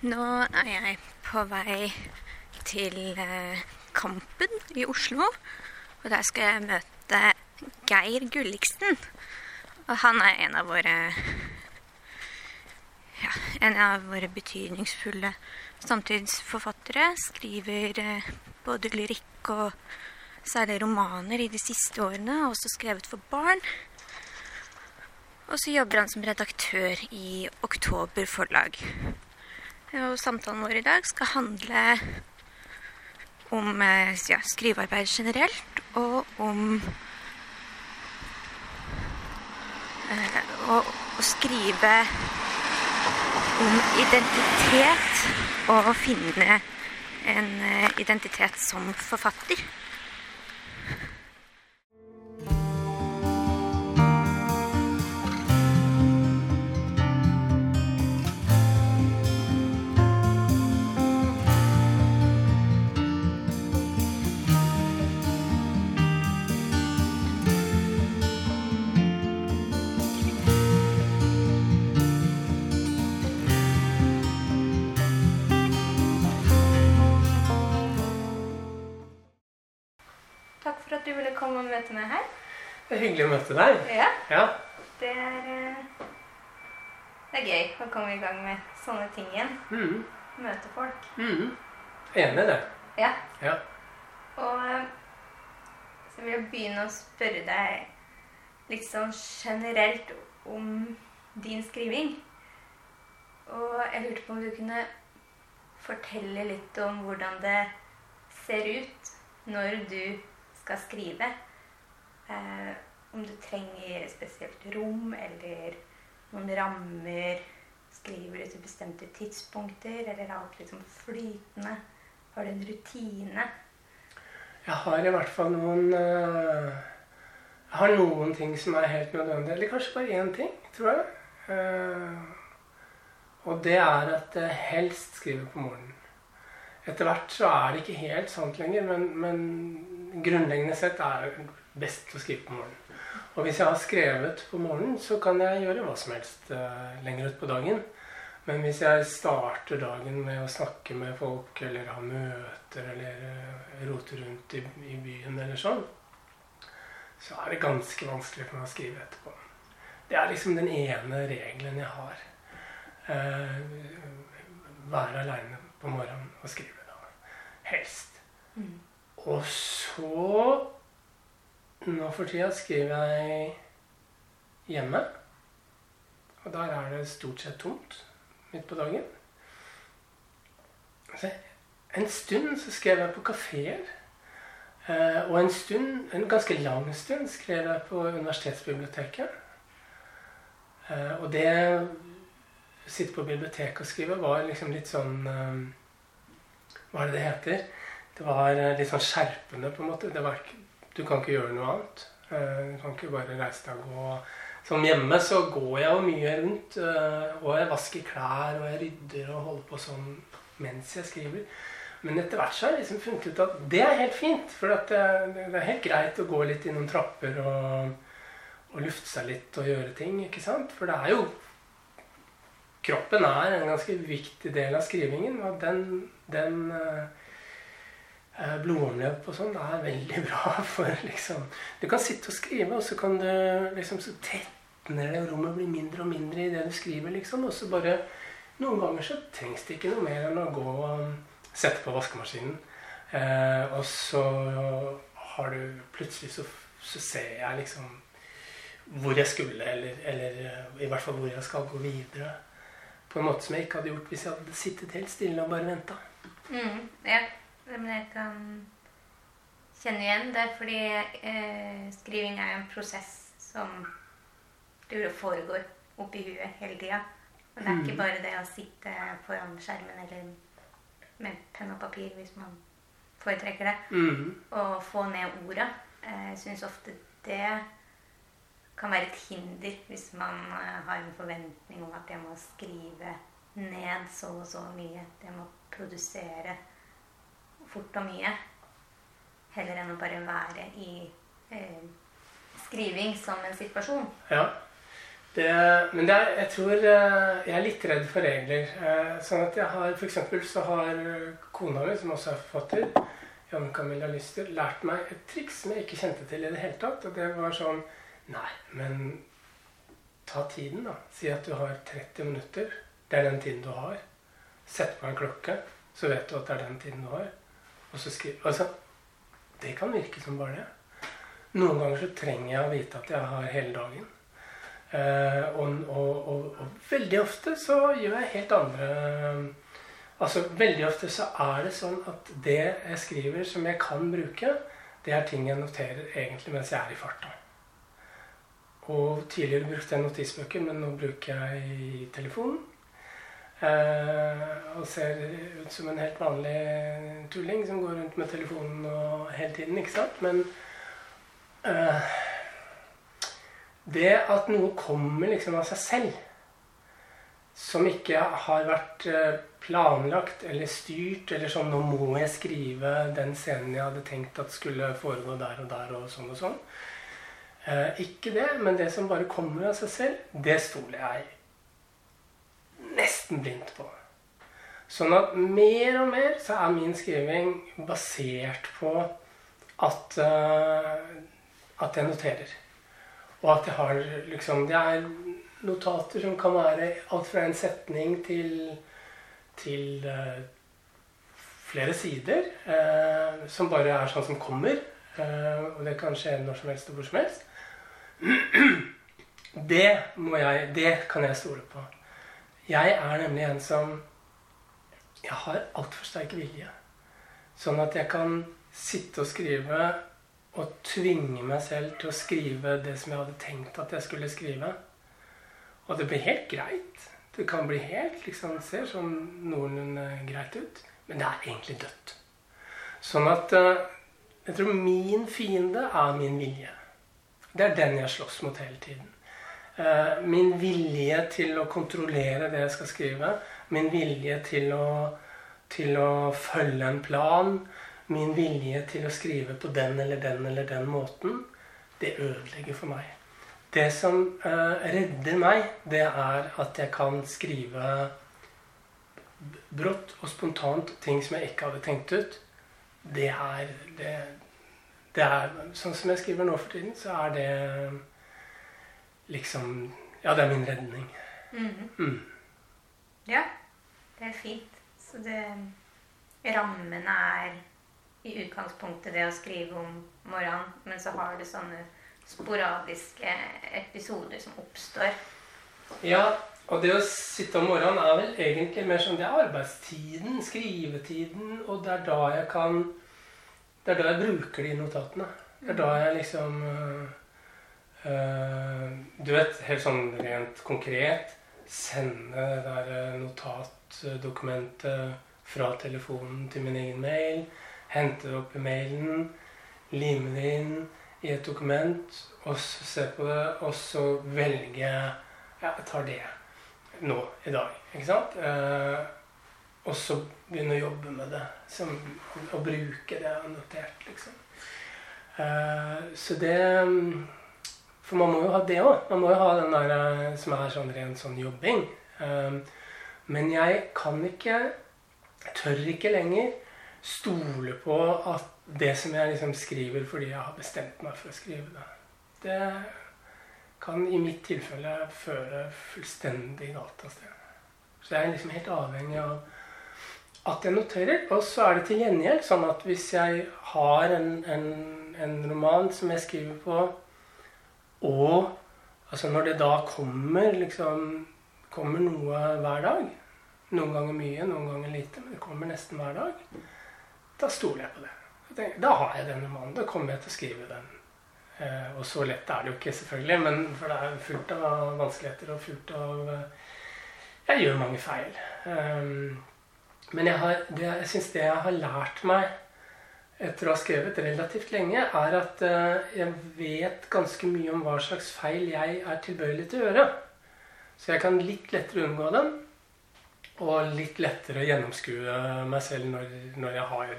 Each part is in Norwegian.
Nå er jeg på vei til eh, Kampen i Oslo. Og der skal jeg møte Geir Gulliksen. Og han er en av våre ja, en av våre betydningsfulle samtidsforfattere. Skriver eh, både lyrikk og særlig romaner i de siste årene. Har også skrevet for barn. Og så jobber han som redaktør i Oktober forlag. Og samtalen vår i dag skal handle om eh, ja, skrivearbeid generelt, og om eh, å, å skrive om identitet og å finne en eh, identitet som forfatter. At du ville komme og møte meg her. Det er hyggelig å møte deg. Ja, Ja. det er eh, Det er gøy å komme i gang med sånne ting igjen. Mm. Møte folk. Mm. Enig i det. Ja. Ja. Og eh, så vil jeg begynne å spørre deg litt sånn generelt om din skriving. Og jeg lurte på om du kunne fortelle litt om hvordan det ser ut når du skal skrive. Eh, om du trenger spesielt rom eller noen rammer. Skriver du til bestemte tidspunkter, eller er alt liksom flytende? Har du en rutine? Jeg har i hvert fall noen eh, Jeg har noen ting som er helt nødvendige. Eller kanskje bare én ting, tror jeg. Uh, og det er at jeg helst skriver på morgenen. Etter hvert så er det ikke helt sant lenger, men, men grunnleggende sett er det best å skrive på morgenen. Og hvis jeg har skrevet på morgenen, så kan jeg gjøre hva som helst uh, lenger utpå dagen. Men hvis jeg starter dagen med å snakke med folk, eller ha møter, eller uh, rote rundt i, i byen eller sånn, så er det ganske vanskelig for meg å skrive etterpå. Det er liksom den ene regelen jeg har. Uh, være aleine på morgenen og skrive. da. Helst. Mm. Og så Nå for tida skriver jeg hjemme. Og der er det stort sett tomt midt på dagen. Så en stund så skrev jeg på kafeer. Eh, og en stund, en ganske lang stund skrev jeg på universitetsbiblioteket. Eh, og det å sitte på biblioteket og skrive var liksom litt sånn eh, Hva er det det heter? Det var eh, litt sånn skjerpende, på en måte. Ikke, du kan ikke gjøre noe annet. Eh, Du kan ikke bare reise deg og gå Som hjemme så går jeg jo mye rundt. eh, Og jeg vasker klær, og jeg rydder og holder på sånn mens jeg skriver. Men etter hvert så har jeg liksom funnet ut at det er helt fint. For det, er helt greit å gå litt i noen trapper og, og lufte seg litt og gjøre ting. ikke sant? For det er jo Kroppen er en ganske viktig del av skrivingen. Og den, den blodomløp og sånn, er veldig bra for liksom Du kan sitte og skrive, og så kan du liksom så tetner det, og rommet blir mindre og mindre i det du skriver, liksom. Og så bare Noen ganger så trengs det ikke noe mer enn å gå og sette på vaskemaskinen. Eh, og så har du Plutselig så, så ser jeg liksom hvor jeg skulle, eller, eller eh, i hvert fall hvor jeg skal gå videre. På en måte som jeg ikke hadde gjort hvis jeg hadde sittet helt stille og bare venta. Mm, ja, men jeg kan kjenne igjen det, fordi eh, skriving er jo en prosess som foregår oppi huet hele tida. Og det er ikke Mm. bare det å sitte foran skjermen eller med penn og papir, hvis man foretrekker det, mm. og få ned orda. Eh, Jeg syns ofte det kan være et hinder hvis man eh, har en forventning om at jeg må skrive ned så og så mye. At jeg må produsere fort og mye. Heller enn å bare være i eh, skriving som en situasjon. Ja. Det, men det er, jeg tror eh, jeg er litt redd for regler. Eh, sånn at jeg har, For eksempel så har kona mi, som også er forfatter, Janne Camilla Lyster, lært meg et triks som jeg ikke kjente til i det hele tatt. Og det var sånn Nei, men ta tiden, da. Si at du har 30 minutter. Det er den tiden du har. Sett på en klokke, så vet du at det er den tiden du har. Og så skriver Altså, det kan virke som bare det. Noen ganger så trenger jeg å vite at jeg har hele dagen. Eh, og, og, og, og, veldig ofte så gjør jeg helt andre Altså Veldig ofte så er det sånn at det jeg skriver som jeg kan bruke, det er ting jeg noterer egentlig mens jeg er i farta. Og tidligere brukte jeg notisbøker, men nå bruker jeg telefonen. Uh, og ser ut som en helt vanlig tulling som går rundt med telefonen og hele tiden. ikke sant? Men uh, det at noe kommer liksom av seg selv, som ikke har vært eh, planlagt eller styrt, eller sånn 'Nå må jeg skrive den scenen jeg hadde tenkt at skulle foregå der og der', og sånn og sånn. Uh, ikke det, men det som bare kommer av seg selv, det stoler jeg nesten blindt på. Sånn at mer og mer så er min skriving basert på at, uh, at jeg noterer. Og at jeg har liksom Det er notater som kan være alt fra en setning til, til uh, flere sider. Uh, som bare er sånn som kommer. Uh, og det kan skje når som helst og hvor som helst. Det, må jeg, det kan jeg stole på. Jeg er nemlig en som Jeg har altfor sterk vilje. Sånn at jeg kan sitte og skrive og tvinge meg selv til å skrive det som jeg hadde tenkt at jeg skulle skrive. Og det blir helt greit. Det kan bli helt liksom, Ser sånn noenlunde greit ut. Men det er egentlig dødt. Sånn at uh, jeg tror min fiende er min vilje. Det er den jeg slåss mot hele tiden. Uh, min vilje til å kontrollere det jeg skal skrive. Min vilje til å, til å følge en plan min vilje til å skrive på den eller den eller den måten, det ødelegger for meg. Det som uh, redder meg, det er at jeg kan skrive brått og spontant ting som jeg ikke hadde tenkt ut. Det er, det, det er Sånn som jeg skriver nå for tiden, så er det liksom Ja, det er min redning. Mm. Mm. Ja, det er fint. Så det Rammene er i utgangspunktet det å skrive om morgenen, men så har du sånne sporadiske episoder som oppstår. Ja, og det å sitte om morgenen er vel egentlig mer sånn Det er arbeidstiden, skrivetiden, og det er da jeg kan Det er da jeg bruker de notatene. Det er da jeg liksom øh, Du vet, helt sånn rent konkret sende det der notatdokumentet fra telefonen til min egen mail hente det opp i mailen, lime det inn i et dokument, og så se på det, og så velge Ja, jeg tar det nå i dag. Ikke sant? Eh, og så begynne å jobbe med det. Som, og bruke det jeg har notert, liksom. Eh, så det For man må jo ha det òg. Man må jo ha den der eh, som er sånn ren sånn jobbing. Eh, men jeg kan ikke tør ikke lenger stole på at det som jeg liksom skriver fordi jeg har bestemt meg for å skrive det, det kan i mitt tilfelle føre fullstendig galt av sted. Så jeg er liksom helt avhengig av at jeg noterer. Og så er det til gjengjeld sånn at hvis jeg har en, en, en roman som jeg skriver på, og altså når det da kommer liksom kommer noe hver dag Noen ganger mye, noen ganger lite, men det kommer nesten hver dag da stoler jeg på det. Jeg da har jeg den romanen. Da kommer jeg til å skrive den. Eh, og så lett er det jo ikke, selvfølgelig, men for det er fullt av vanskeligheter og fullt av eh, Jeg gjør mange feil. Um, men jeg, har, jeg syns det jeg har lært meg etter å ha skrevet relativt lenge, er at uh, jeg vet ganske mye om hva slags feil jeg er tilbøyelig til å gjøre. Så jeg kan litt lettere unngå dem. Og litt lettere gjennomskue meg selv når, når, jeg har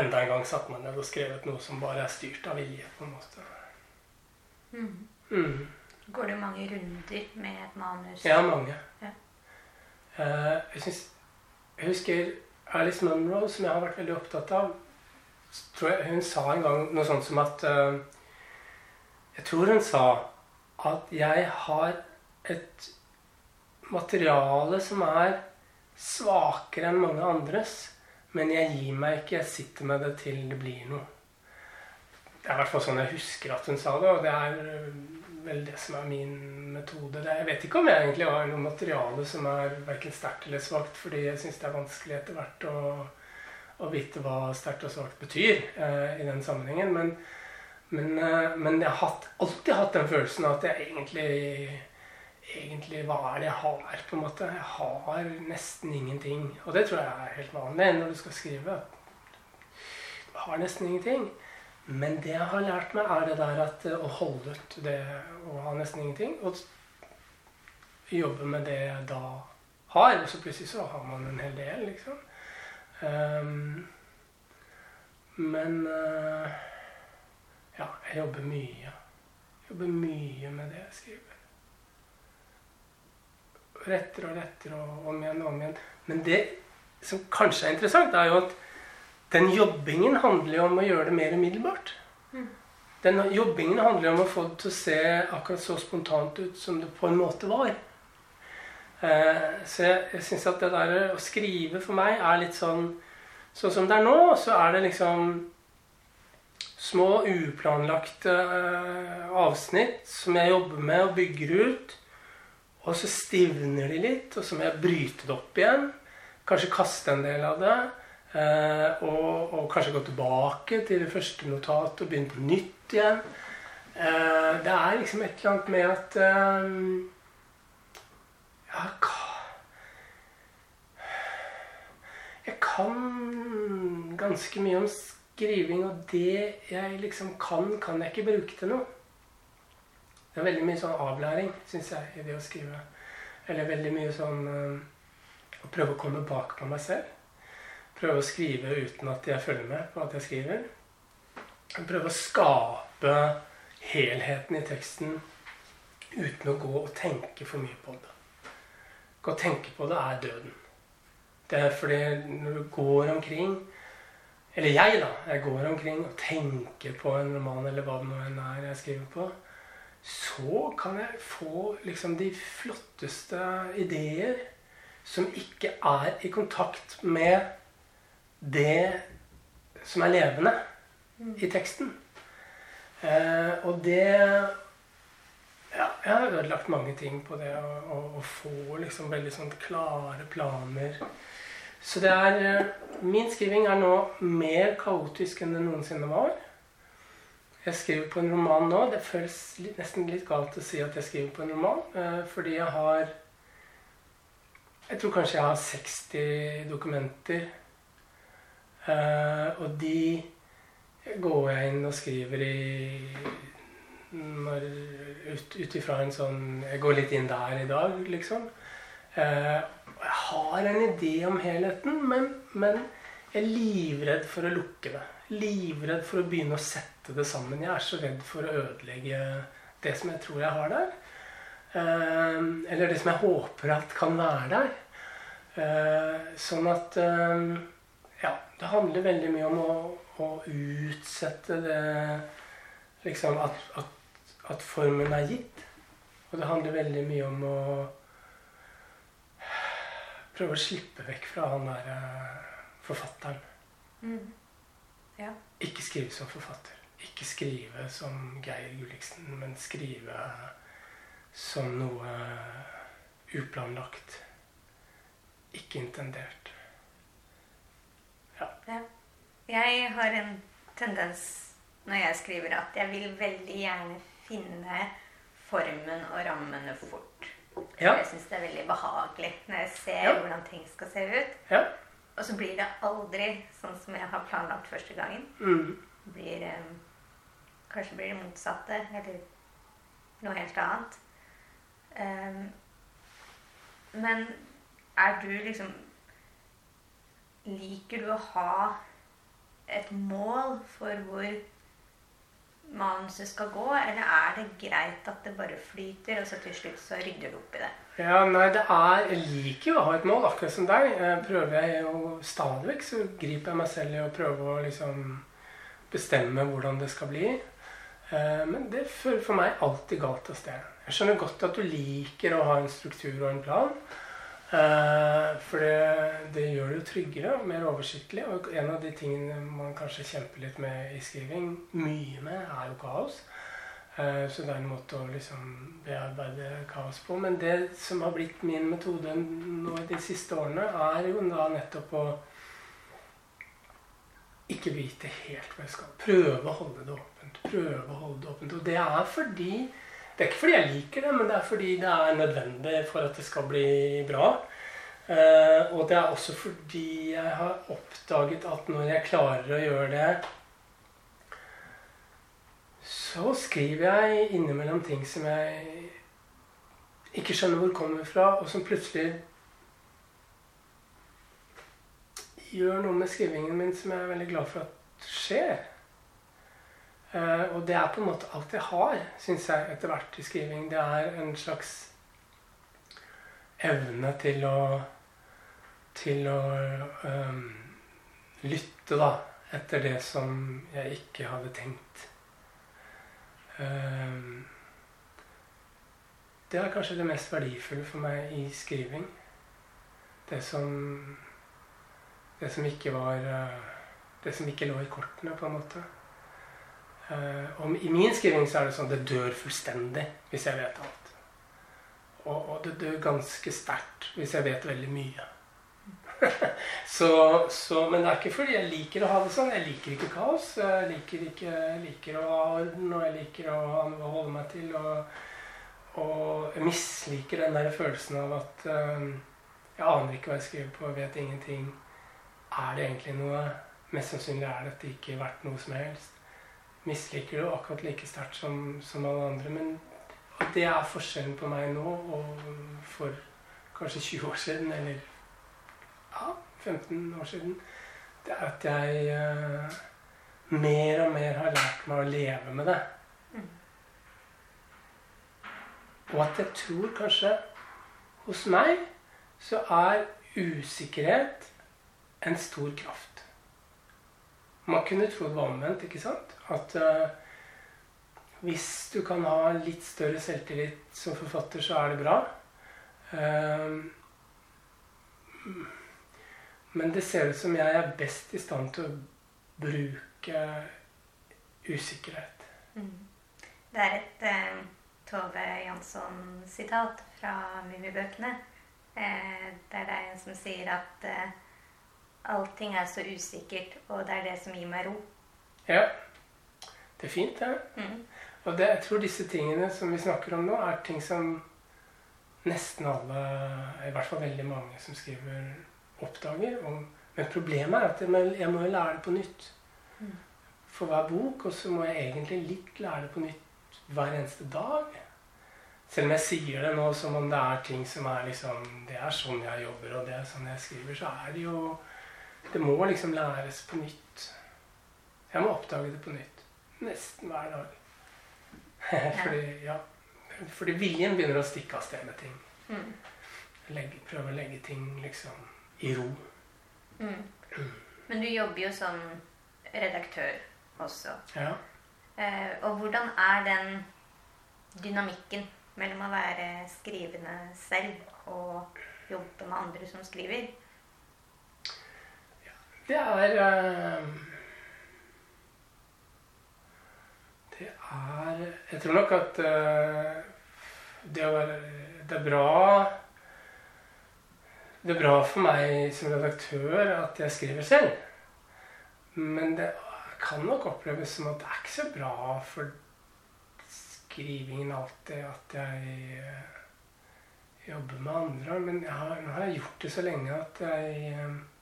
enda en gang satt meg ned og skrevet noe som bare er styrt av vilje. på en måte. Mm. Mm. Går du mange runder med et manus? Ja, mange. Ja. Eh, jeg, synes, jeg husker Alice Munro, som jeg har vært veldig opptatt av. Tror jeg, hun sa en gang noe sånt som at uh, Jeg tror hun sa at jeg har et materiale som er svakere enn mange andres, men jeg gir meg ikke. Jeg sitter med det til det blir noe. Det er i hvert fall sånn jeg husker at hun sa det, og det er øh, vel det som er min metode. Jeg vet ikke om jeg egentlig har noe materiale som er verken sterkt eller svakt, fordi jeg syns det er vanskelig etter hvert å, å vite hva sterkt og svakt betyr eh, i den sammenhengen. Men, men, eh, men jeg har hatt, alltid hatt den følelsen at jeg egentlig egentlig hva er det jeg har, på en måte. Jeg har nesten ingenting. Og det tror jeg er helt vanlig når du skal skrive. Du har nesten ingenting. Men det jeg har lært meg, er det der at å holde ut det å ha nesten ingenting. Og jobbe med det jeg da har. Og så plutselig så har man en hel del, liksom. Um, men uh, ja, jeg jobber mye. Jeg jobber mye med det jeg skriver Retter og retter og om igjen og om igjen. Men det som kanskje er interessant, er jo at den jobbingen handler jo om å gjøre det mer umiddelbart. Mm. Den jobbingen handler jo om å få det til å se akkurat så spontant ut som det på en måte var. Eh, så jeg, jeg syns at det der å skrive for meg er litt sånn Sånn som det er nå, så er det liksom små uplanlagte eh, avsnitt som jeg jobber med og bygger ut. Og så stivner de litt, og så må jeg bryte det opp igjen. Kanskje kaste en del av det. Eh, og, og, kanskje gå tilbake til det første notatet og begynne på nytt igjen. Det er liksom et eller annet med at Ja, Jeg kan ganske mye om skriving, og det jeg liksom kan, kan jeg ikke bruke til noe. Det er veldig mye sånn avlæring, syns jeg, i det å skrive. Eller veldig mye sånn uh, Å prøve å komme bak på meg selv. Prøve å skrive uten at jeg følger med på at jeg skriver. Prøve å skape helheten i teksten uten å gå og tenke for mye på det. Å tenke på det er døden. Det er fordi når du går omkring Eller jeg, da. Jeg går omkring og tenker på en roman eller hva det nå enn er jeg skriver på. Så kan jeg få liksom de flotteste ideer som ikke er i kontakt med det som er levende i teksten. Eh, og det jeg har ødelagt mange ting på det å, å, å få liksom veldig sånn klare planer. Så det er eh, Min skriving er nå mer kaotisk enn det noensinne var. Jeg skriver på en roman nå. Det føles nesten litt galt å si at jeg skriver på en roman, eh, fordi jeg har Jeg tror kanskje jeg har 60 dokumenter. Eh, og de går jeg inn og skriver i ut, ifra en sånn Jeg går litt inn der i dag, liksom. Eh, jeg har en idé om helheten, men, men, jeg er livredd for å lukke det. Livredd for å begynne å sette det sammen. Jeg er så redd for å ødelegge det som jeg tror jeg har der. Eh, eller det som jeg håper at kan være der. Eh, sånn at Ja, det handler veldig mye om å, å utsette det Liksom at, at at formen er gitt. Og det handler veldig mye om å prøve å slippe vekk fra han der forfatteren. Mm. Ja. Ikke skrive som forfatter. Ikke skrive som Geir Gulliksen, men skrive som noe uplanlagt. Ikke intendert. Ja. ja. Jeg har en tendens når jeg skriver at jeg vil veldig gjerne finne formen og rammene fort. Ja. Jeg syns det er veldig behagelig når jeg ser Ja. hvordan ting skal se ut. Ja. Og så blir det aldri sånn som jeg har planlagt første gangen. Mm. Blir, um, kanskje blir det motsatte, eller noe helt annet. Um, men er du liksom Liker du å ha et mål for hvor manuset skal gå, eller er det greit at det bare flyter, og så til slutt så rydder du opp i det? Ja, nei, det er Jeg liker jo å ha et mål, akkurat som deg. Jeg prøver jeg jo stadig vekk så griper jeg meg selv i å prøve å liksom bestemme hvordan det skal bli. Eh, men det fører for meg alltid galt av sted. Jeg skjønner godt at du liker å ha en struktur og en plan. Eh, for det, det, gjør det jo tryggere og mer oversiktlig. Og en av de tingene man kanskje kjemper litt med i skriving, mye med, er jo kaos. Eh, så det er en måte å liksom bearbeide kaos på. Men det som har blitt min metode nå de siste årene, er jo da nettopp å ikke vite helt hva jeg skal. Prøve å holde det åpent. Prøve å holde det åpent. Og det er fordi det er ikke fordi jeg liker det, men det er fordi det er nødvendig for at det skal bli bra. Uh, og det er også fordi jeg har oppdaget at når jeg klarer å gjøre det, så skriver jeg innimellom ting som jeg ikke skjønner hvor kommer fra, og som plutselig gjør noe med skrivingen min som jeg er veldig glad for at skjer. Uh, og det er på en måte alt jeg har, syns jeg, etter hvert i skriving. Det er en slags evne til å Til å um, lytte, da, etter det som jeg ikke hadde tenkt. Um, det er kanskje det mest verdifulle for meg i skriving. Det som Det som ikke var uh, Det som ikke lå i kortene, på en måte. Uh, og I min skriving så er det sånn det dør fullstendig hvis jeg vet alt. Og, og det dør ganske sterkt hvis jeg vet veldig mye. så, så, men det er ikke fordi jeg liker å ha det sånn. Jeg liker ikke kaos. Jeg liker, ikke, jeg liker å ha orden, og jeg liker å, ha noe å holde meg til. Og, og, jeg misliker den der følelsen av at um, jeg aner ikke hva jeg skriver på, vet ingenting. Er det egentlig noe? Mest sannsynlig er dette ikke verdt noe som helst misliker det akkurat like sterkt som, som, alle andre. Men det er forskjellen på meg nå og for kanskje 20 år siden, eller ja, 15 år siden. Det er at jeg uh, mer og mer har lært meg å leve med det. Mm. Og at jeg tror kanskje hos meg så er usikkerhet en stor kraft. Man kunne tro det var omvendt, ikke sant? At uh, hvis du kan ha litt større selvtillit som forfatter, så er det bra. Uh, men det ser ut som jeg er best i stand til å bruke usikkerhet. Mm. Det er et uh, Tove Jansson-sitat fra Mummibøkene. Eh, det er deg som sier at allting er så usikkert, og det er det som gir meg ro. Ja. Det er fint, det. Ja. Mm. Og det, jeg tror disse tingene som vi snakker om nå, er ting som nesten alle, i hvert fall veldig mange som skriver, oppdager. Og, men problemet er at jeg må, jeg må lære det på nytt. Mm. For hver bok, og så må jeg egentlig litt lære det på nytt hver eneste dag. Selv om jeg sier det nå som om det er ting som er liksom Det er sånn jeg jobber, og det er sånn jeg skriver, så er det jo Det må liksom læres på nytt. Jeg må oppdage det på nytt. Nesten hver dag. fordi, ja, fordi viljen begynner å stikke av sted med ting. Mm. Legge, prøve å legge ting liksom i ro. Mm. Mm. Men du jobber jo som redaktør også. Ja. Eh, og hvordan er den dynamikken mellom å være skrivende selv og jobbe med andre som skriver? Det er uh Det er Jeg tror nok at uh, det, være, det, er bra Det er bra for meg som redaktør at jeg skriver selv. Men det kan nok oppleves som at det er ikke så bra for skrivingen alltid at jeg uh, jobber med andre. Men har, nå har jeg gjort det så lenge at jeg Det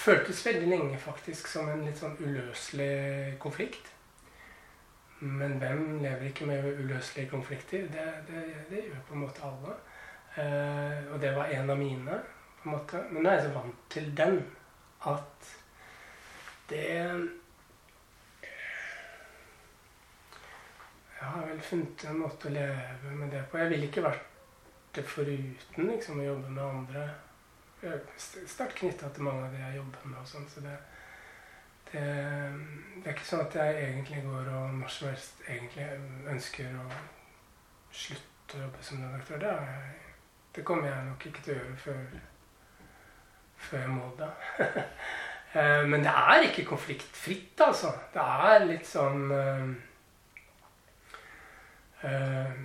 føltes veldig lenge faktisk som en litt sånn uløselig konflikt. Men hvem lever ikke med uløselige konflikter? Det, det, det gjør på en måte alle. Eh, og det var en av mine. på en måte. Men nå er jeg så vant til den at det jeg har vel funnet en måte å leve med det på. Jeg ville ikke vært det foruten liksom, å jobbe med andre. Er sterkt knytta til mange av de jeg jobber med. og sånn, så det, det, det, er ikke sånn at jeg egentlig går og når som helst egentlig ønsker å slutte å jobbe som redaktør. Det, det kommer jeg nok ikke til å gjøre før, før jeg må det. Eh, men det er ikke konfliktfritt, altså. Det er litt sånn uh, uh,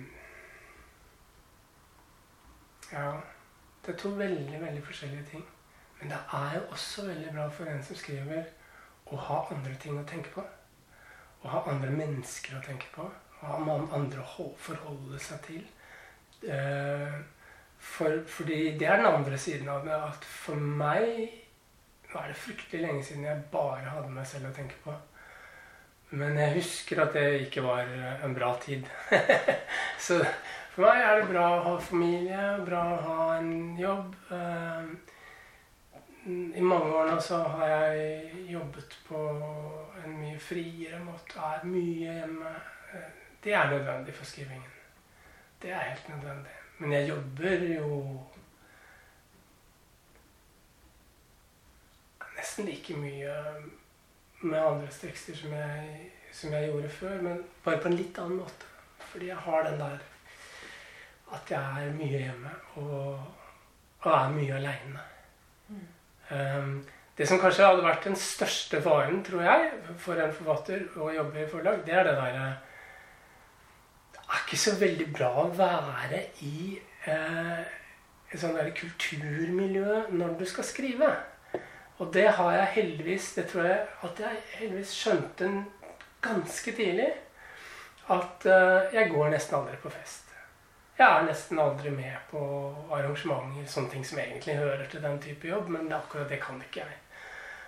Ja. Det er to veldig, veldig forskjellige ting. Men det er jo også veldig bra for en som skriver, å ha andre ting å tenke på. Å ha andre mennesker å tenke på. Å ha andre å forholde seg til. Uh, for, fordi det er den andre siden av det. At for meg nå er det fryktelig lenge siden jeg bare hadde meg selv å tenke på. Men jeg husker at det ikke var eh, en bra tid. så for meg er det bra å ha familie, bra å ha en jobb. Eh, I mange år nå så har jeg jobbet på en mye friere måte. Er mye hjemme. Eh, det er nødvendig for skrivingen. Det er helt nødvendig. Men jeg jobber jo nesten like mye med andres tekster som jeg, som jeg, gjorde før, men bare på en litt annen måte. Fordi jeg har den der at jeg er mye hjemme og, og er mye aleine. Mm. Um, det som kanskje hadde vært den største faren, tror jeg, for en forfatter å jobbe i forlag, det er det derre Det er ikke så veldig bra å være i eh, et sånt der kulturmiljø når du skal skrive. Og det har jeg heldigvis Det tror jeg at jeg heldigvis skjønte ganske tidlig. At eh, jeg går nesten aldri på fest. Jeg er nesten aldri med på arrangementer, sånne ting som egentlig hører til den type jobb, men akkurat det kan ikke jeg.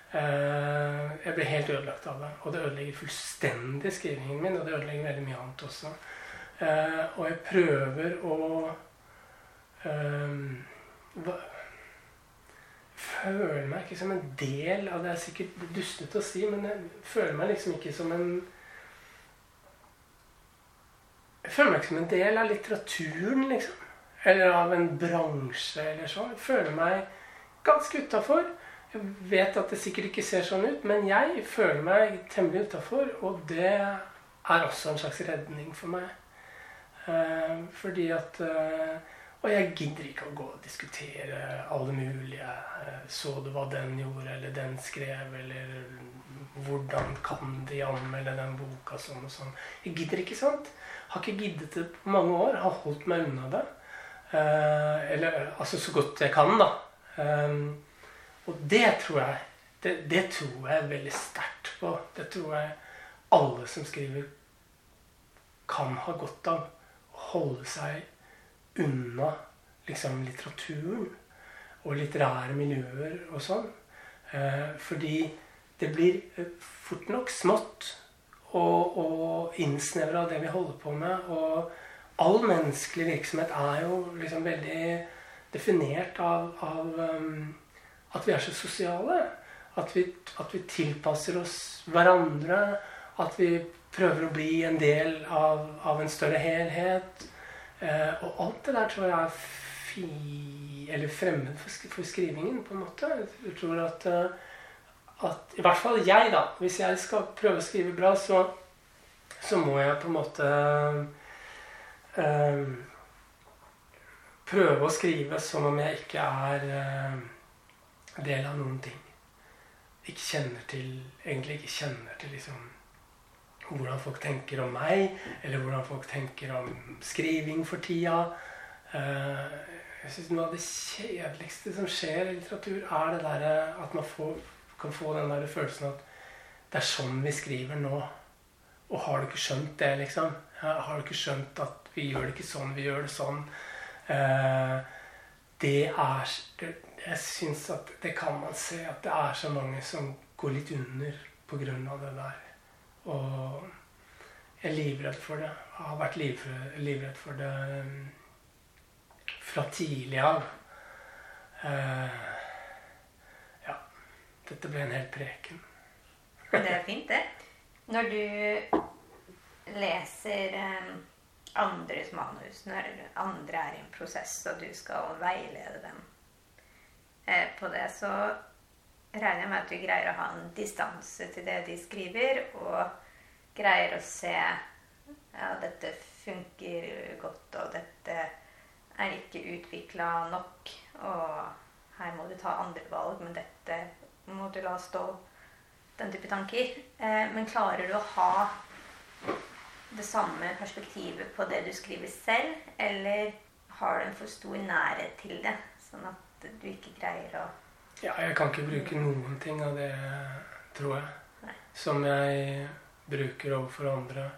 Uh, jeg blir helt ødelagt av det. Og det ødelegger fullstendig skrivingen min, og det ødelegger veldig mye annet også. Uh, og jeg prøver å hva, føler meg ikke som en del av Det er sikkert dustete å si, men jeg føler meg liksom ikke som en Jeg føler meg ikke som en del av litteraturen, liksom. Eller av en bransje eller sånn. Jeg føler meg ganske utafor. Jeg vet at det sikkert ikke ser sånn ut, men jeg føler meg temmelig utafor. Og det er også en slags redning for meg. Uh, fordi at uh, og jeg gidder ikke å gå og diskutere alle mulige eh, Så du hva den gjorde, eller den skrev, eller hvordan kan de anmelde den boka, sånn og sånn. Jeg gidder ikke, sant? Har ikke giddet det på mange år. Har holdt meg unna det. Eh, eller altså så godt jeg kan, da. Um, og det tror jeg det, det tror jeg veldig sterkt på. Det tror jeg alle som skriver, kan ha godt av. Holde seg unna liksom, litteraturen og litterære miljøer og sånn. Eh, fordi det blir eh, fort nok smått og, og innsnevra det vi holder på med. Og all menneskelig virksomhet er jo liksom veldig definert av, av um, at vi er så sosiale. At vi, at vi, tilpasser oss hverandre. At vi prøver å bli en del av, av en større helhet. Eh, og alt det der tror jeg er fi, eller fremmed for, for, skrivingen, på en måte. Jeg tror at, eh, at I hvert fall jeg, da. Hvis jeg skal prøve å skrive bra, så, så må jeg på en måte eh, Prøve å skrive som om jeg ikke er eh, del av noen ting. Ikke kjenner til Egentlig ikke kjenner til liksom hvordan folk tenker om meg, eller hvordan folk tenker om skriving for tida. Eh, jeg synes Noe av det kjedeligste som skjer i litteratur, er det der at man får, kan få den der følelsen at det er sånn vi skriver nå. Og har du ikke skjønt det, liksom? Har du ikke skjønt at vi gjør det ikke sånn, vi gjør det sånn? Eh, det er Jeg syns at det kan man se, at det er så mange som går litt under på grunn av det der. Og jeg er livredd for det. Jeg har vært livredd for det um, fra tidlig av. Uh, ja. Dette ble en hel preken. det er fint, det. Når du leser eh, andres manus når andre er i en prosess, og du skal veilede dem eh, på det, så regner jeg med at du greier å ha en distanse til det de skriver, og greier å se ja, dette funker godt, og dette er ikke utvikla nok, og her må du ta andre valg, men dette må du la stå. Den type tanker. Eh, men klarer du å ha det samme perspektivet på det du skriver selv, eller har du en for stor nærhet til det, sånn at du ikke greier å Ja, jeg kan ikke bruke noen ting av det, tror jeg, Nei. som jeg bruker overfor andre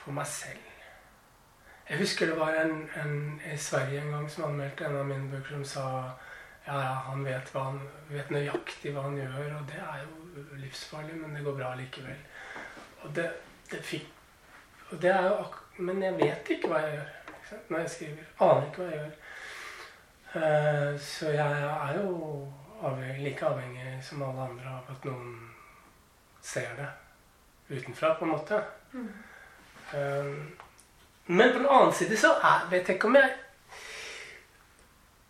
på meg selv. Jeg husker det var en, en i Sverige en gang som anmeldte en av mine bøker som sa ja, ja, han vet, hva han, vet nøyaktig hva han gjør, og det er jo livsfarlig, men det går bra likevel. Og det, det fikk og det er jo Men jeg vet ikke hva jeg gjør når jeg skriver. Aner ikke hva jeg gjør. Eh, så jeg er jo avhengig, like avhengig som alle andre av at noen ser det utenfra, på en måte. Eh, men på den annen side så er, vet jeg ikke om jeg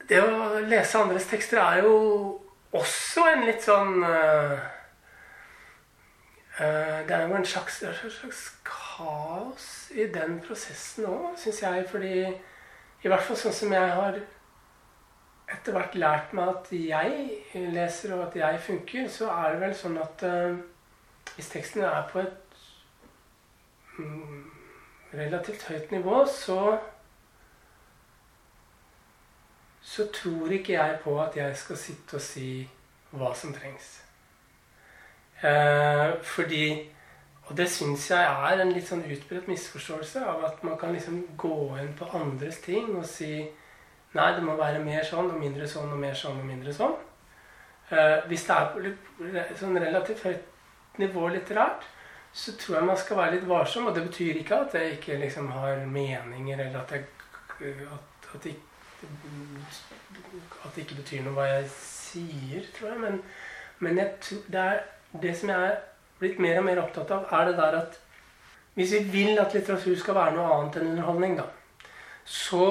Det å lese andres tekster er jo også en litt sånn eh, Det er jo en slags, er slags kaos i den prosessen òg, syns jeg. Fordi i hvert fall sånn som jeg har etter hvert lært meg at jeg leser, og at jeg funker, så er det vel sånn at uh, hvis teksten er på et mm, relativt høyt nivå, så så tror ikke jeg på at jeg skal sitte og si hva som trengs. Eh, fordi Og det syns jeg er en litt sånn utbredt misforståelse av at man kan liksom gå inn på andres ting og si Nei, det må være mer sånn og mindre sånn og mer sånn og mindre sånn. Uh, hvis det er på sånn relativt høyt nivå litterært, så tror jeg man skal være litt varsom. Og det betyr ikke at jeg ikke liksom har meninger, eller at, jeg, at, at, det, at det ikke betyr noe hva jeg sier, tror jeg. Men, men jeg det, er, det som jeg er blitt mer og mer opptatt av, er det der at hvis vi vil at litteratur skal være noe annet enn underholdning, da, så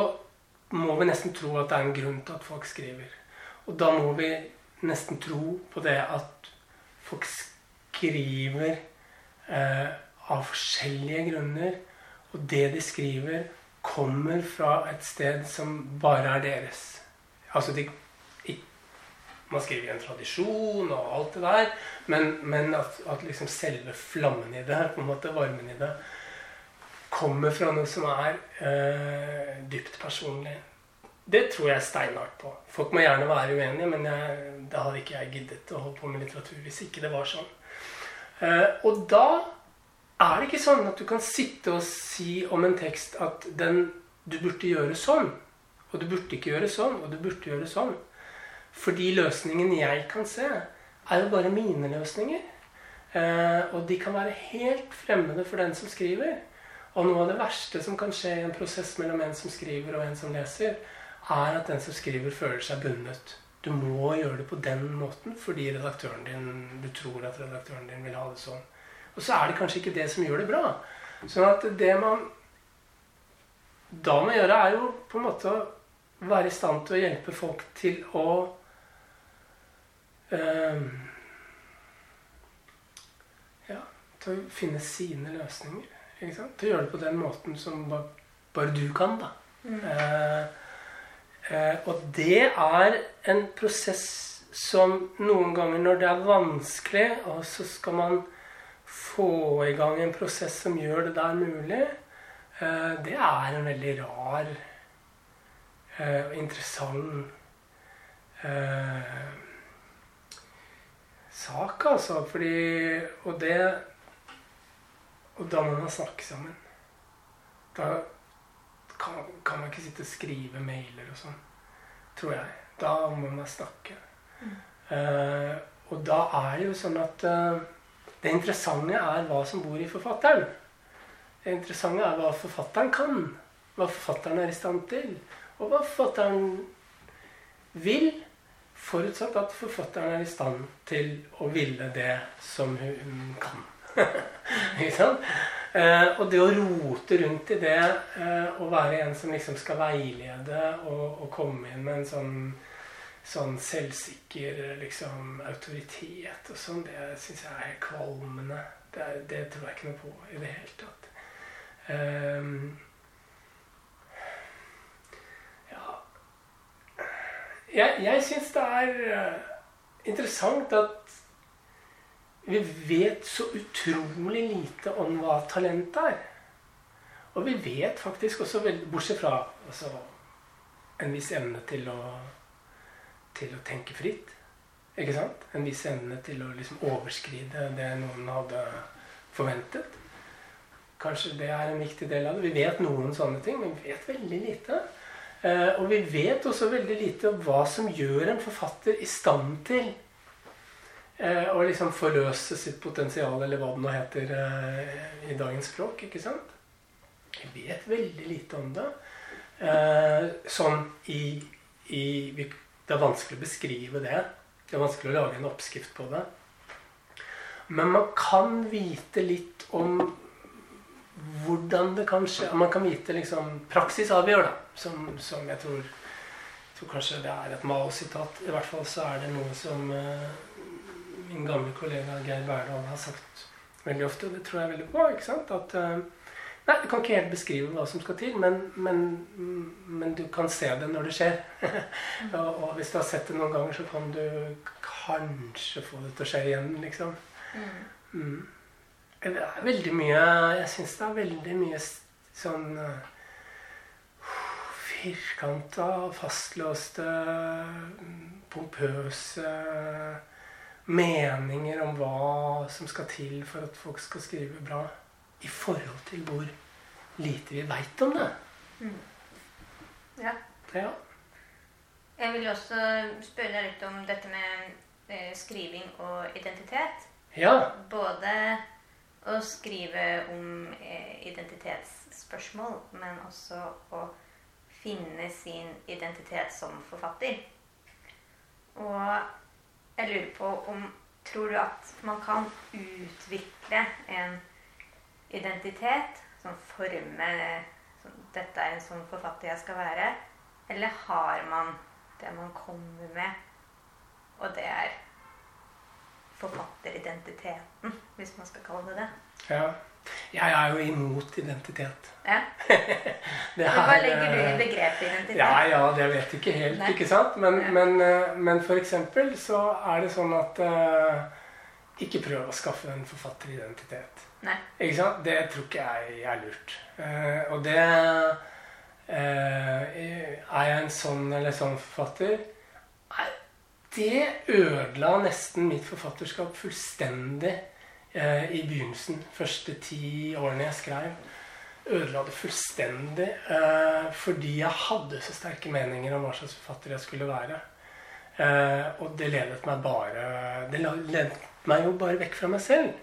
må vi nesten tro at det er en grunn til at folk skriver. Og da må vi nesten tro på det at folk skriver eh, av forskjellige grunner. Og det de skriver, kommer fra et sted som bare er deres. Altså de, Man skriver i en tradisjon og alt det der, men, men at, at liksom selve flammen i det, på en måte varmen i det, kommer fra noe som er eh, dypt personlig. Det tror jeg steinhardt på. Folk må gjerne være uenige, men jeg, da hadde ikke jeg giddet å holde på med litteratur hvis ikke det var sånn. Uh, og da er det ikke sånn at du kan sitte og si om en tekst at den du burde gjøre sånn, og du burde ikke gjøre sånn, og du burde gjøre sånn. Fordi løsningen jeg kan se, er jo bare mine løsninger. Uh, og de kan være helt fremmede for den som skriver. Og noe av det verste som kan skje i en prosess mellom en som skriver og en som leser, er at den som skriver, føler seg bundet. Du må gjøre det på den måten fordi redaktøren din, du tror at redaktøren din vil ha det sånn. Og så er det kanskje ikke det som gjør det bra. Sånn at det man da må gjøre, er jo på en måte å være i stand til å hjelpe folk til å øh, Ja, til å finne sine løsninger. Ikke sant? Til å gjøre det på den måten som bare, bare du kan, da. Eh, eh, og det er en prosess som noen ganger når det er vanskelig, og så skal man få i gang en prosess som gjør det der mulig, eh, det er en veldig rar eh, og interessant eh, sak, altså. Fordi Og det Og da må man snakke sammen. Da kan, kan man ikke sitte og skrive mailer og sånn, tror jeg. Da må man snakke. Eh, og da er jo sånn at uh, det interessante er hva som bor i forfatteren. Det interessante er hva forfatteren kan. Hva forfatteren er i stand til. Og hva forfatteren vil. Forutsatt at forfatteren er i stand til å ville det som hun kan. Ikke sant? Eh, og det å rote rundt i det, eh, å være en som liksom skal veilede og, og komme inn med en sånn, sånn selvsikker liksom, autoritet og sånn, det syns jeg er helt kvalmende. Det, det, tror jeg ikke noe på i det hele tatt. Um, ja Jeg, jeg syns det er uh, interessant at vi vet så utrolig lite om hva talent er. Og vi vet faktisk også, bortsett fra altså, en viss evne til å, til å tenke fritt ikke sant? En viss evne til å liksom overskride det noen hadde forventet. Kanskje det er en viktig del av det. Vi vet noen sånne ting, men vi vet veldig lite. Eh, og vi vet også veldig lite om hva som gjør en forfatter i stand til Eh, og liksom forløse sitt potensial, eller hva det nå heter eh, i dagens språk. ikke sant? Jeg vet veldig lite om det. Eh, sånn i, i Det er vanskelig å beskrive det. Det er vanskelig å lage en oppskrift på det. Men man kan vite litt om hvordan det kan skje. Man kan vite liksom Praksis avgjør, da. Som, som jeg tror, tror kanskje det er et Mao-sitat. I hvert fall så er det noe som min gamle kollega Geir Berdal har sagt veldig ofte, og det tror jeg veldig bra. ikke sant? At uh, Nei, du kan ikke helt beskrive hva som skal til, men, men, men du kan se det når det skjer. og, og, hvis du har sett det noen ganger, så kan du kanskje få det til å skje igjen, liksom. Mm. mm. Det er veldig mye Jeg syns det er veldig mye sånn uh, firkanta, fastlåste, pompøse meninger om hva som skal til for at folk skal skrive bra, i forhold til hvor lite vi veit om det. Mm. Ja. ja. Jeg vil også spørre deg litt om dette med eh, skriving og identitet. Ja. Både å skrive om eh, identitetsspørsmål, men også å finne sin identitet som forfatter. Og jeg lurer på om Tror du at man kan utvikle en identitet? Sånn forme sånn, Dette er en sånn forfatter jeg skal være. Eller har man det man kommer med, og det er forfatteridentiteten, hvis man skal kalle det det? Ja. Jeg er jo imot identitet. Ja. Hva legger du i begrepet identitet? Ja, ja, det vet jeg ikke helt. Nei. ikke sant? Men, ja. men, eh, men for eksempel så er det sånn at uh, Ikke prøv å skaffe en forfatteridentitet. Nei. Ikke sant? Det tror ikke jeg er lurt. Uh, og det uh, Er jeg en sånn eller sånn forfatter? Nei, det ødela nesten mitt forfatterskap fullstendig eh, i begynnelsen. Første ti årene jeg skrev. Ødela det fullstendig eh, fordi jeg hadde så sterke meninger om hva slags forfatter jeg skulle være. Eh, og det ledet meg bare Det ledet meg jo bare vekk fra meg selv.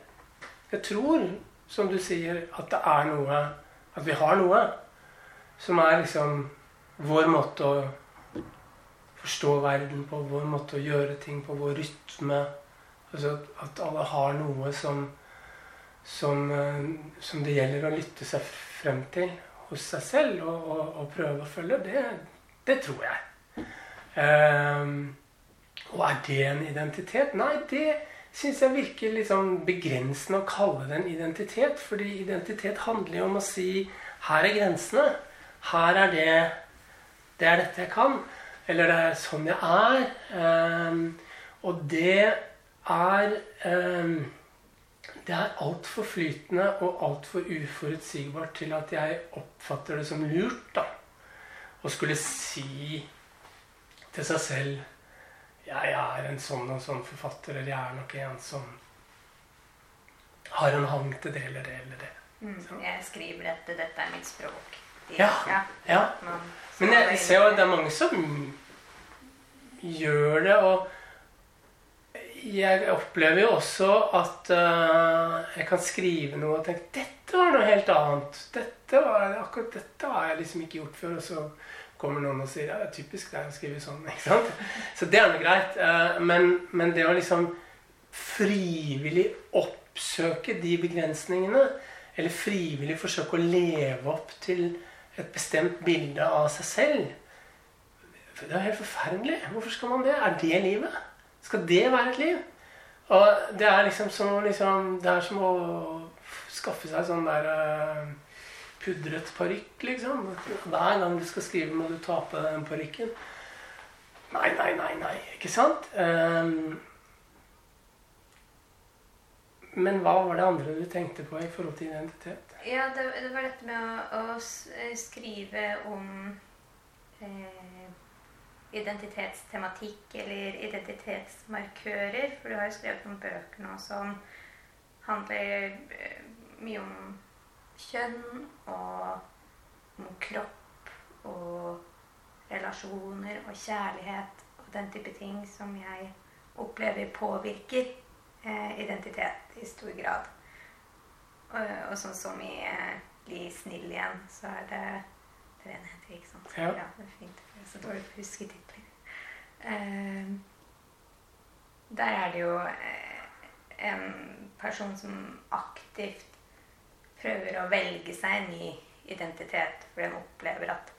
Jeg tror, som du sier, at det er noe At vi har noe som er liksom vår måte å forstå verden på, vår måte å gjøre ting på, vår rytme. Altså at alle har noe som, som, eh, som, det gjelder å lytte seg frem til hos seg selv og, og, og prøve å følge. Det, det tror jeg. Um, og er det en identitet? Nei, det syns jeg virker liksom begrensende å kalle det en identitet. Fordi identitet handler jo om å si her er grensene. Her er det Det er dette jeg kan. Eller det er sånn jeg er. Um, og det er eh, Det er altfor flytende og altfor uforutsigbart til at jeg oppfatter det som lurt da, å skulle si til seg selv jeg er en sånn og sånn forfatter, eller jeg er nok en som har en hang til det eller det eller det. Mm, jeg skriver dette, dette er mitt språk. De, ja. ja. ja. Men jeg ser jo at det er mange som gjør det. og jeg opplever jo også at uh, jeg kan skrive noe og tenke dette var noe helt annet. Dette var, akkurat dette har jeg liksom ikke gjort før. Og så kommer noen og sier ja, det er typisk deg å skrive sånn. ikke sant? Så det er nå greit. Uh, men, men, det å liksom frivillig oppsøke de begrensningene, eller frivillig forsøke å leve opp til et bestemt bilde av seg selv. Det er helt forferdelig. Hvorfor skal man det? Er det livet? Skal det være et liv? Og det er liksom som, liksom, det er som å skaffe seg sånn der uh, pudret parykk, liksom. Hver gang du skal skrive, må du ta på deg den parykken. Nei, nei, nei, nei. Ikke sant? Um, men hva var det andre du tenkte på i forhold til identitet? Ja, det, det var dette med å, å eh, skrive om eh, identitetstematikk eller identitetsmarkører. For du har jo skrevet noen bøker nå som handler eh, mye om kjønn og om kropp og relasjoner og kjærlighet og den type ting som jeg opplever påvirker eh, identitet i stor grad. Og, og sånn som i eh, Bli snill igjen, så er det det heter, ikke sant? Ja. ja. Det er fint. Så dårlig på å huske titler. Eh, der er det jo eh, en person som aktivt prøver å velge seg en ny identitet fordi den opplever at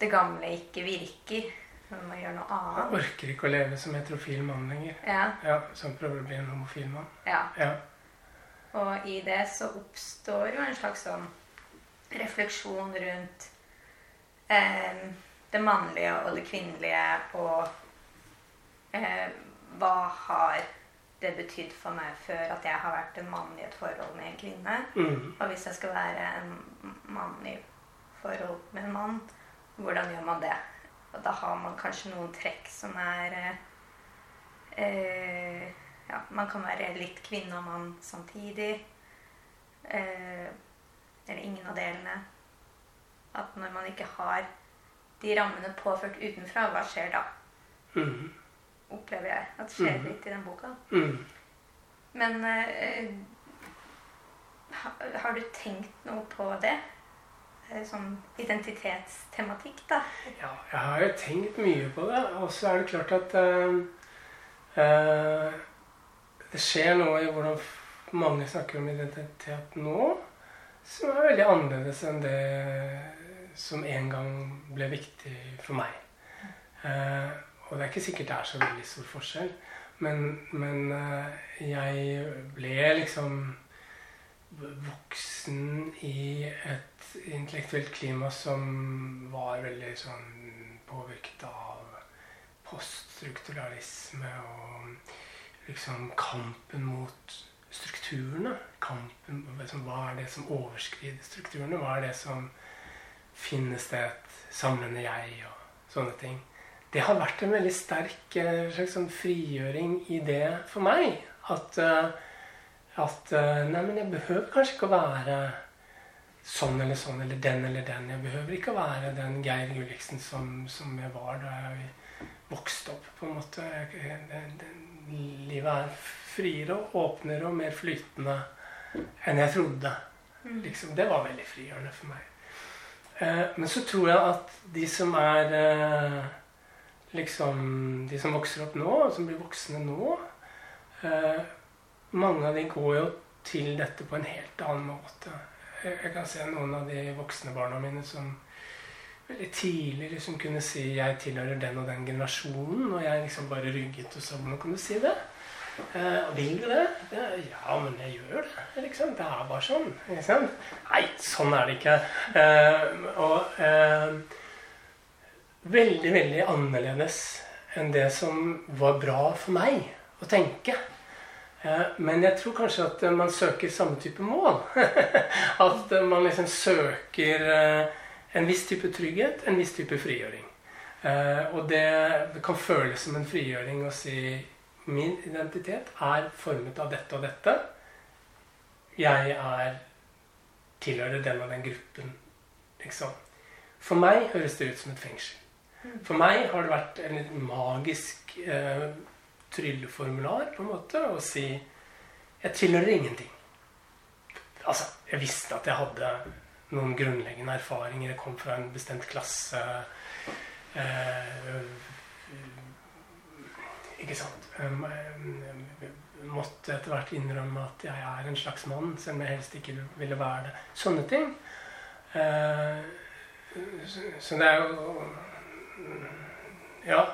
det gamle ikke virker. Man må gjøre noe annet. Jeg orker ikke å leve som heterofil mann lenger. Ja, Ja, som prøver å bli en homofil mann. ja. Ja. Og i det så oppstår jo en slags sånn refleksjon rundt eh, det mannlige og det kvinnelige og eh, hva har det betydd for meg før at jeg har vært en mann i et forhold med en kvinne? Mm. Og hvis jeg skal være en mann i forhold med en mann, hvordan gjør man det? Og da har man kanskje noen trekk som er eh, Ja, man kan være litt kvinne og mann samtidig. Eh, eller ingen av delene. At når man ikke har de rammene påført utenfra, hva skjer da? Mm. Opplever jeg at skjer Mhm. litt i den boka. Mm. Men uh, ha, har du tenkt noe på det? Som Sånn identitetstematikk, da? Ja, jeg har jo tenkt mye på det. Og så er det klart at uh, uh, det skjer noe i hvordan mange snakker om identitet nå, som er veldig annerledes enn det som en gang ble viktig for meg. Eh, og det er ikke sikkert det er så veldig stor forskjell, men, men eh, jeg ble liksom voksen i et intellektuelt klima som var veldig sånn påvirket av poststrukturalisme og liksom kampen mot strukturene. Kampen, liksom, hva er det som overskrider strukturene? Hva er det som finnes det et samlende jeg og sånne ting. Det har vært en veldig sterk eh, slags sånn frigjøring i det for meg. At, eh, at eh, Nei, men jeg behøver kanskje ikke å være sånn eller sånn eller den eller den. Jeg behøver ikke å være den Geir Gulliksen som, som jeg var da jeg vokste opp, på en måte. Jeg, det, det, livet er friere og åpnere og mer flytende enn jeg trodde. Liksom, det var veldig frigjørende for meg. Eh, men så tror jeg at de som er eh, liksom De som vokser opp nå, og som blir voksne nå eh, Mange av de går jo til dette på en helt annen måte. Jeg, kan se noen av de voksne barna mine som veldig tidlig liksom kunne si 'jeg tilhører den og den generasjonen', og jeg liksom bare rygget og sa 'hvordan kan du si det'? Eh, vil du det? Ja, men jeg gjør det. Liksom. Det er bare sånn. Liksom. Nei, sånn er det ikke. Eh, og eh, veldig, veldig annerledes enn det som var bra for meg å tenke. Men jeg tror kanskje at man søker samme type mål. at man liksom søker en viss type trygghet, en viss type frigjøring. Og det kan føles som en frigjøring å si Min identitet er formet av dette og dette. Jeg er tilhører den og den gruppen. Liksom. For meg høres det ut som et fengsel. For meg har det vært en litt magisk eh, trylleformular på en måte å si jeg tilhører ingenting. Altså, jeg visste at jeg hadde noen grunnleggende erfaringer. Jeg kom fra en bestemt klasse. Eh, Ikke sant. Jeg måtte etter hvert innrømme at jeg er en slags mann, selv om jeg helst ikke ville være det. Sånne ting. Uh, så det er jo Ja.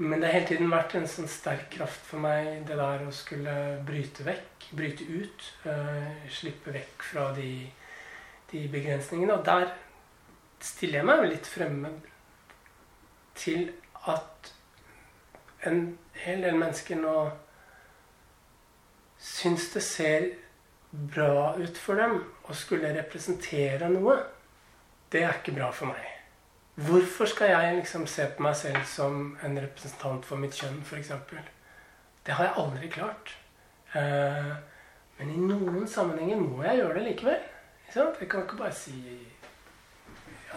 Men det har hele tiden vært en sånn sterk kraft for meg, det der å skulle bryte vekk, bryte ut. Uh, slippe vekk fra de, de, begrensningene. Og der stiller jeg meg jo litt fremmed til at en hel del mennesker nå syns det ser bra ut for dem å skulle representere noe. Det er ikke bra for meg. Hvorfor skal jeg liksom se på meg selv som en representant for mitt kjønn, f.eks.? Det har jeg aldri klart. Eh, men i noen sammenhenger må jeg gjøre det likevel. Jeg kan ikke bare si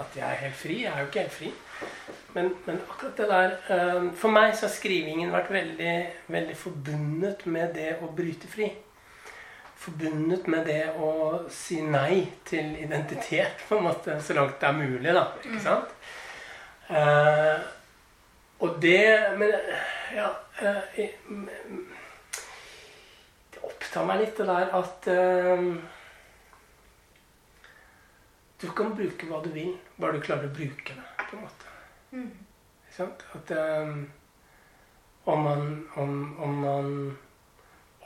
at jeg er helt fri. Jeg er jo ikke helt fri. Men, men akkurat det der eh, For meg så har skrivingen vært veldig, veldig forbundet med det å bryte fri forbundet med det å si nei til identitet, på en måte, så langt det er mulig, da. Ikke mm. sant? Mm. Uh, og det Men ja uh, Det opptar meg litt, det der at uh, Du kan bruke hva du vil, bare du klarer å bruke det, på en måte. Mm. Ikke sant? At om man, om, om man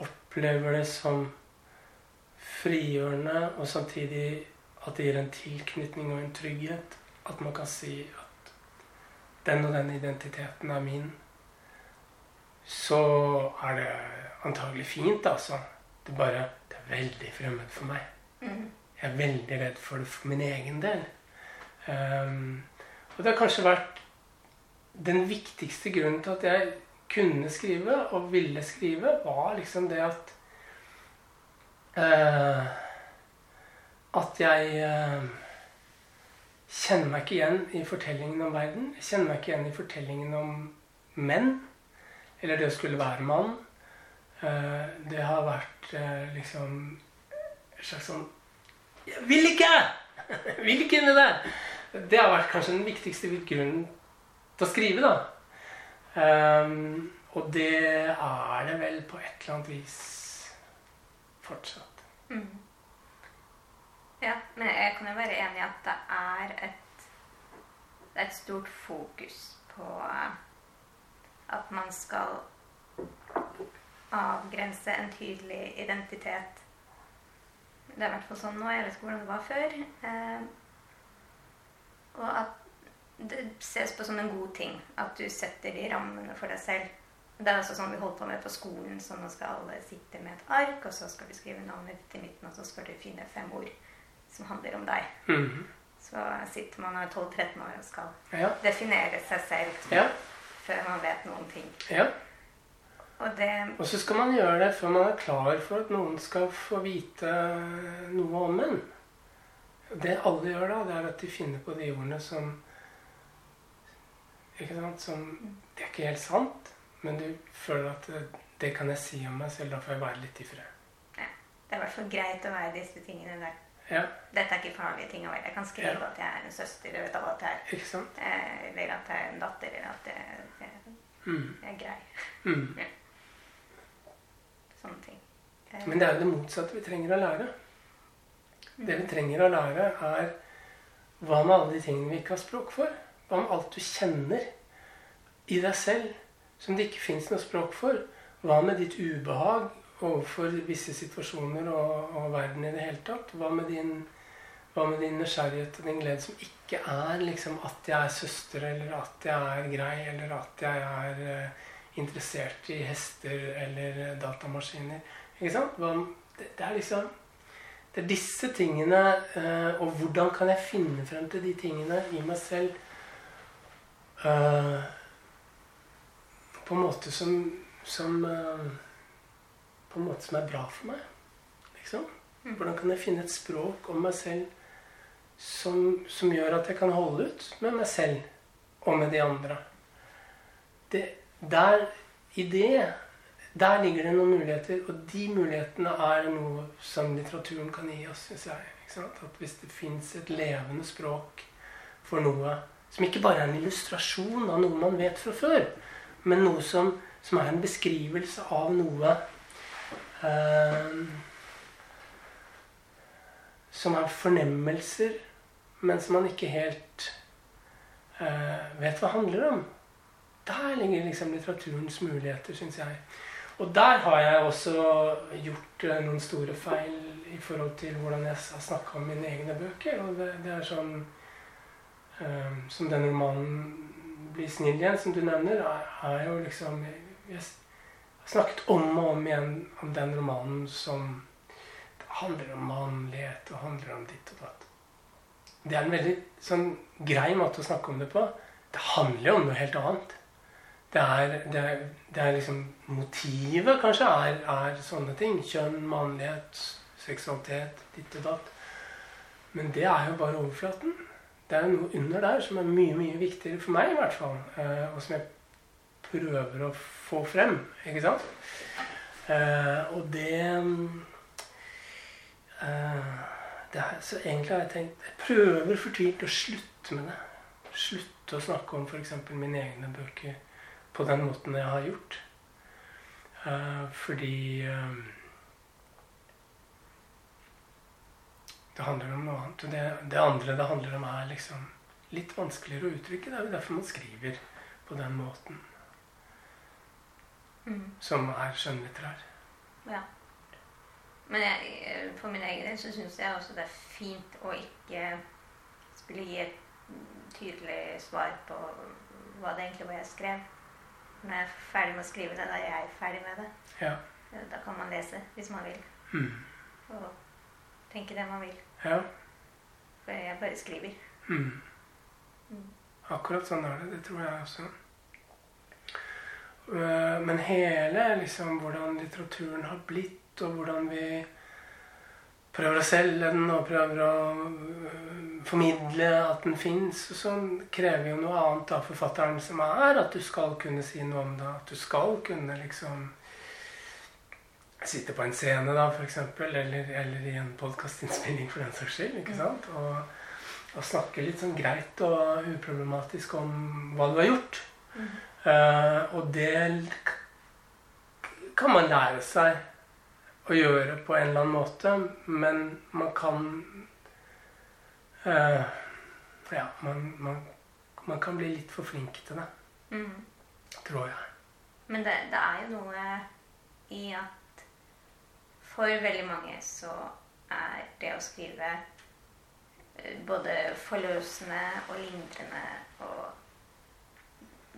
opplever det som frigjørende, og samtidig at det gir en tilknytning og en trygghet. At man kan si at den og den identiteten er min. Så er det antagelig fint, altså. Det er bare det er veldig fremmed for meg. Mm. Jeg er veldig redd for det for min egen del. Um, og det har kanskje vært den viktigste grunnen til at jeg kunne skrive og ville skrive, var liksom det at uh, at jeg uh, kjenner meg ikke igjen i fortellingen om verden. Jeg kjenner meg ikke igjen i fortellingen om menn. Eller det å skulle være mann. Uh, det har vært liksom et slags sånn Jeg vil ikke! Jeg vil ikke inn i det! Det har vært kanskje den viktigste grunnen til å skrive, da. Um, og det er det vel på et eller annet vis fortsatt. Mm. Ja, men jeg kan jo være enig i at det er et, det er et stort fokus på eh, at man skal avgrense en tydelig identitet. Det er i hvert fall sånn nå. Jeg vet ikke hvordan det var før. Eh, og at det ses på som en god ting at du setter de rammene for deg selv. Det er også sånn vi holdt på med på skolen. så Nå skal alle sitte med et ark, og så skal du skrive navnet ditt i midten, og så skal du finne fem ord som handler om deg. Mm -hmm. Så sitter man og er 12-13 år og skal ja. definere seg selv ja. før man vet noen ting. Ja. Og, det, og så skal man gjøre det før man er klar for at noen skal få vite noe om en. Det alle gjør da, det er at de finner på de ordene som ikke sant, som Det er ikke helt sant. Men du føler at det kan jeg si om meg selv. Da får jeg være litt i fred. Ja. Det er i hvert fall greit å være disse tingene der. Ja. Dette er ikke farlige ting å være. Jeg kan skrive ja. at jeg er en søster, eller at jeg er, eh, eller at jeg er en datter, eller at jeg, jeg, mm. jeg er grei. Mm. Sånne ting. Eh. Men det er jo det motsatte vi trenger å lære. Mm. Det vi trenger å lære, er hva med alle de tingene vi ikke har språk for? Hva med alt du kjenner i deg selv? som det ikke fins noe språk for. Hva med ditt ubehag overfor visse situasjoner og, og, verden i det hele tatt? Hva med din, hva med din nysgjerrighet og din glede som ikke er liksom at jeg er søster, eller at jeg er grei, eller at jeg er uh, interessert i hester eller datamaskiner? Ikke sant? Det, det, er liksom Det er disse tingene, uh, og hvordan kan jeg finne frem til de tingene i meg selv? Uh, på en måte som, som På en måte som er bra for meg. Liksom. Hvordan kan jeg finne et språk om meg selv som, som, gjør at jeg kan holde ut med meg selv og med de andre? Det, der, I det der ligger det noen muligheter, og de mulighetene er noe som litteraturen kan gi oss. Synes jeg, At Hvis det fins et levende språk for noe som ikke bare er en illustrasjon av noe man vet fra før, men noe som, som er en beskrivelse av noe eh, Som er fornemmelser, men som man ikke helt eh, vet hva handler om. Der ligger liksom litteraturens muligheter, syns jeg. Og der har jeg også gjort eh, noen store feil i forhold til hvordan jeg har snakka om mine egne bøker. Og det, det er sånn eh, Som den romanen 'Bli snill igjen', som du nevner, er, er jo liksom Jeg har snakket om og om igjen om den romanen som handler om mannlighet og handler om ditt og datt. Det er en veldig sånn grei måte å snakke om det på. Det handler jo om noe helt annet. Det er, det er, det er liksom Motivet kanskje er, er, sånne ting. Kjønn, mannlighet, seksualitet, ditt og datt. Men det er jo bare overflaten. Det er noe under der som er mye mye viktigere for meg, i hvert fall. Eh, og som jeg prøver å få frem. Ikke sant? Eh, og eh, det er, så egentlig har jeg tenkt Jeg prøver fortvilt å slutte med det. Slutte å snakke om f.eks. mine egne bøker på den måten jeg har gjort. Uh, fordi uh, det handler om noe annet. Og det, det, andre det handler om, er liksom litt vanskeligere å uttrykke. Det er jo derfor man skriver på den måten. Mm. Som er skjønnlitterær. Ja. Men jeg, for min egen del så syns jeg også det er fint å ikke skulle gi et tydelig svar på hva det egentlig var jeg skrev. Når jeg er ferdig med å skrive det, da er jeg ferdig med det. Ja. Da kan man lese hvis man vil. Mm. Og tenke det man vil. Ja. For jeg bare skriver. Mm. Mm. Akkurat sånn er det. Det tror jeg også. Eh, men hele liksom hvordan litteraturen har blitt og hvordan vi prøver å selge den og prøver å øh, formidle at den fins, sånn krever jo noe annet av forfatteren, som er at du skal kunne si noe om det. At du skal kunne liksom sitte på en scene, da, f.eks., eller, eller i en podkastinnspilling for den saks skyld. ikke sant? Og, og, snakke litt sånn greit og uproblematisk om hva du har gjort. Mm. Uh, og det kan man lære seg å gjøre på en eller annen måte, men man kan uh, Ja, man, man, man, kan bli litt for flink til det. Mm. Tror jeg. Men det, det, er jo noe i at for veldig mange så er det å skrive eh, både forløsende og lindrende og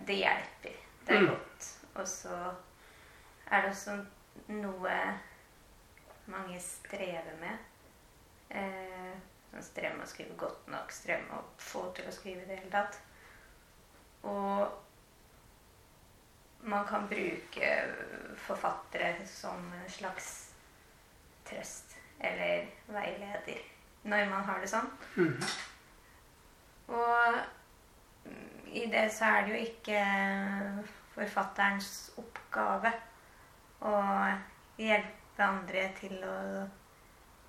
Det hjelper. Det er mm. godt. Og så er det også noe mange strever med. Eh, med å skrive godt nok, strever med å få til å skrive i det hele tatt. Og man kan bruke forfattere som en slags trøst eller veileder når man har det sånn. Mm. Og i det så er det jo ikke forfatterens oppgave å hjelpe andre til å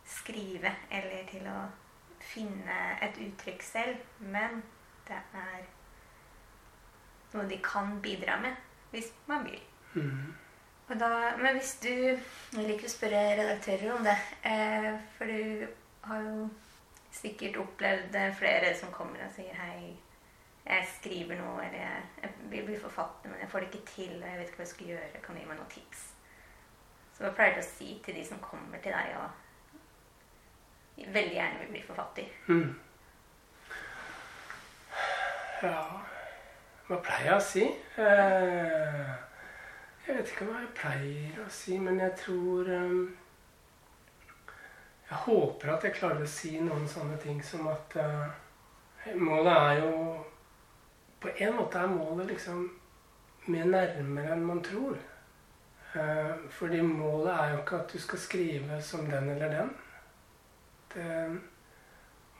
skrive eller til å finne et uttrykk selv. Men det er noe de kan bidra med hvis man vil. Mm. Da, men hvis du Jeg liker å spørre redaktører om det. Eh, for du har jo sikkert opplevd flere som kommer og sier hei, jeg skriver noe, eller jeg, vil bli forfatter, men jeg får det ikke til, og jeg vet ikke hva jeg skal gjøre. Kan du gi meg noen tips? Så hva pleier du å si til de som kommer til deg og veldig gjerne vil bli forfatter? Mm. Ja Hva pleier jeg å si? Eh, jeg vet ikke hva jeg pleier å si, men jeg tror eh, Jeg håper at jeg klarer å si noen sånne ting som at eh, Målet er jo På en måte er målet liksom mer nærmere enn man tror. Eh, fordi målet er jo ikke at du skal skrive som den eller den. Det,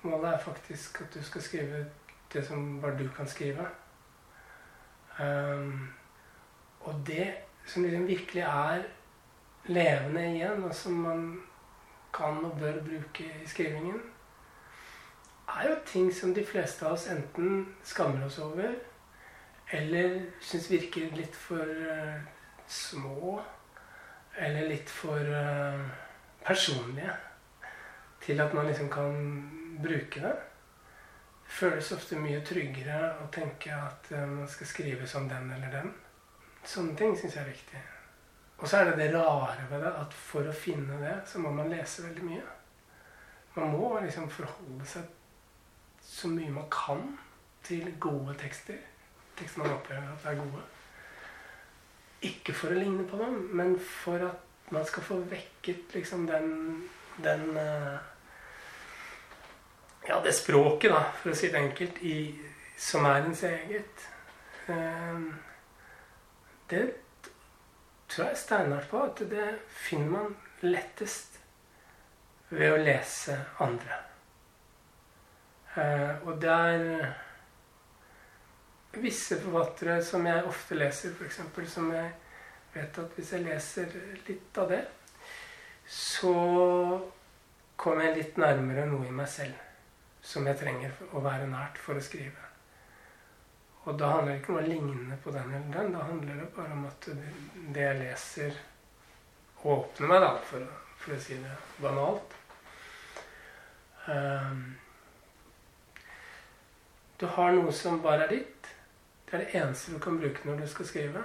målet er faktisk at du skal skrive det som bare du kan skrive. Um, og det som liksom virkelig er levende igjen, og som man kan og bør bruke i skrivingen, er jo ting som de fleste av oss enten skammer oss over, eller syns virker litt for uh, små eller litt for uh, personlige til at man liksom kan bruke det. Det føles ofte mye tryggere å tenke at uh, man skal skrive som den eller den. Sånne ting syns jeg er viktig. Og så er det det rare ved det at for å finne det, så må man lese veldig mye. Man må liksom forholde seg så mye man kan til gode tekster. Tekster man opplever at er gode. Ikke for å ligne på dem, men for at man skal få vekket liksom den, den uh, Ja, det språket, da, for å si det enkelt, i, som er ens eget. Uh, det tror jeg steinhardt på at det finner man lettest ved å lese andre. Uh, og det er visse forfattere som jeg ofte leser, f.eks., som jeg vet at hvis jeg leser litt av det, så kommer jeg litt nærmere noe i meg selv som jeg trenger å være nært for å skrive. Og da handler det ikke om å ligne på den eller den. Da handler det bare om at det jeg leser, åpner meg, da, for, for å si det banalt. Um, du har noe som bare er ditt. Det er det eneste du kan bruke når du skal skrive.